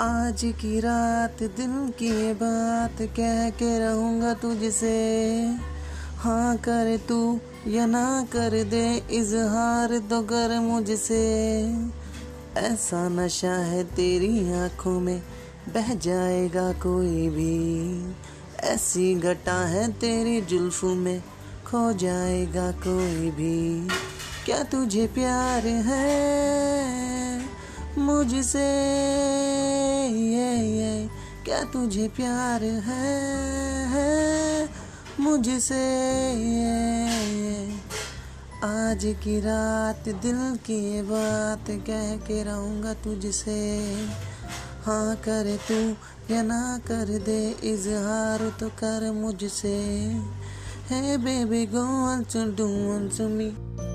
आज की रात दिन की बात कह के रहूँगा तुझसे। हाँ कर तू या ना कर दे इजहार तो कर मुझसे। ऐसा नशा है तेरी आँखों में, बह जाएगा कोई भी। ऐसी घटा है तेरी जुल्फों में, खो जाएगा कोई भी। क्या तुझे प्यार है मुझसे? क्या तुझे प्यार है, है मुझसे? आज की रात दिल की बात कह के रहूँगा तुझसे। हाँ कर तू या ना कर दे इजहार तो कर मुझसे। Hey baby do on to me.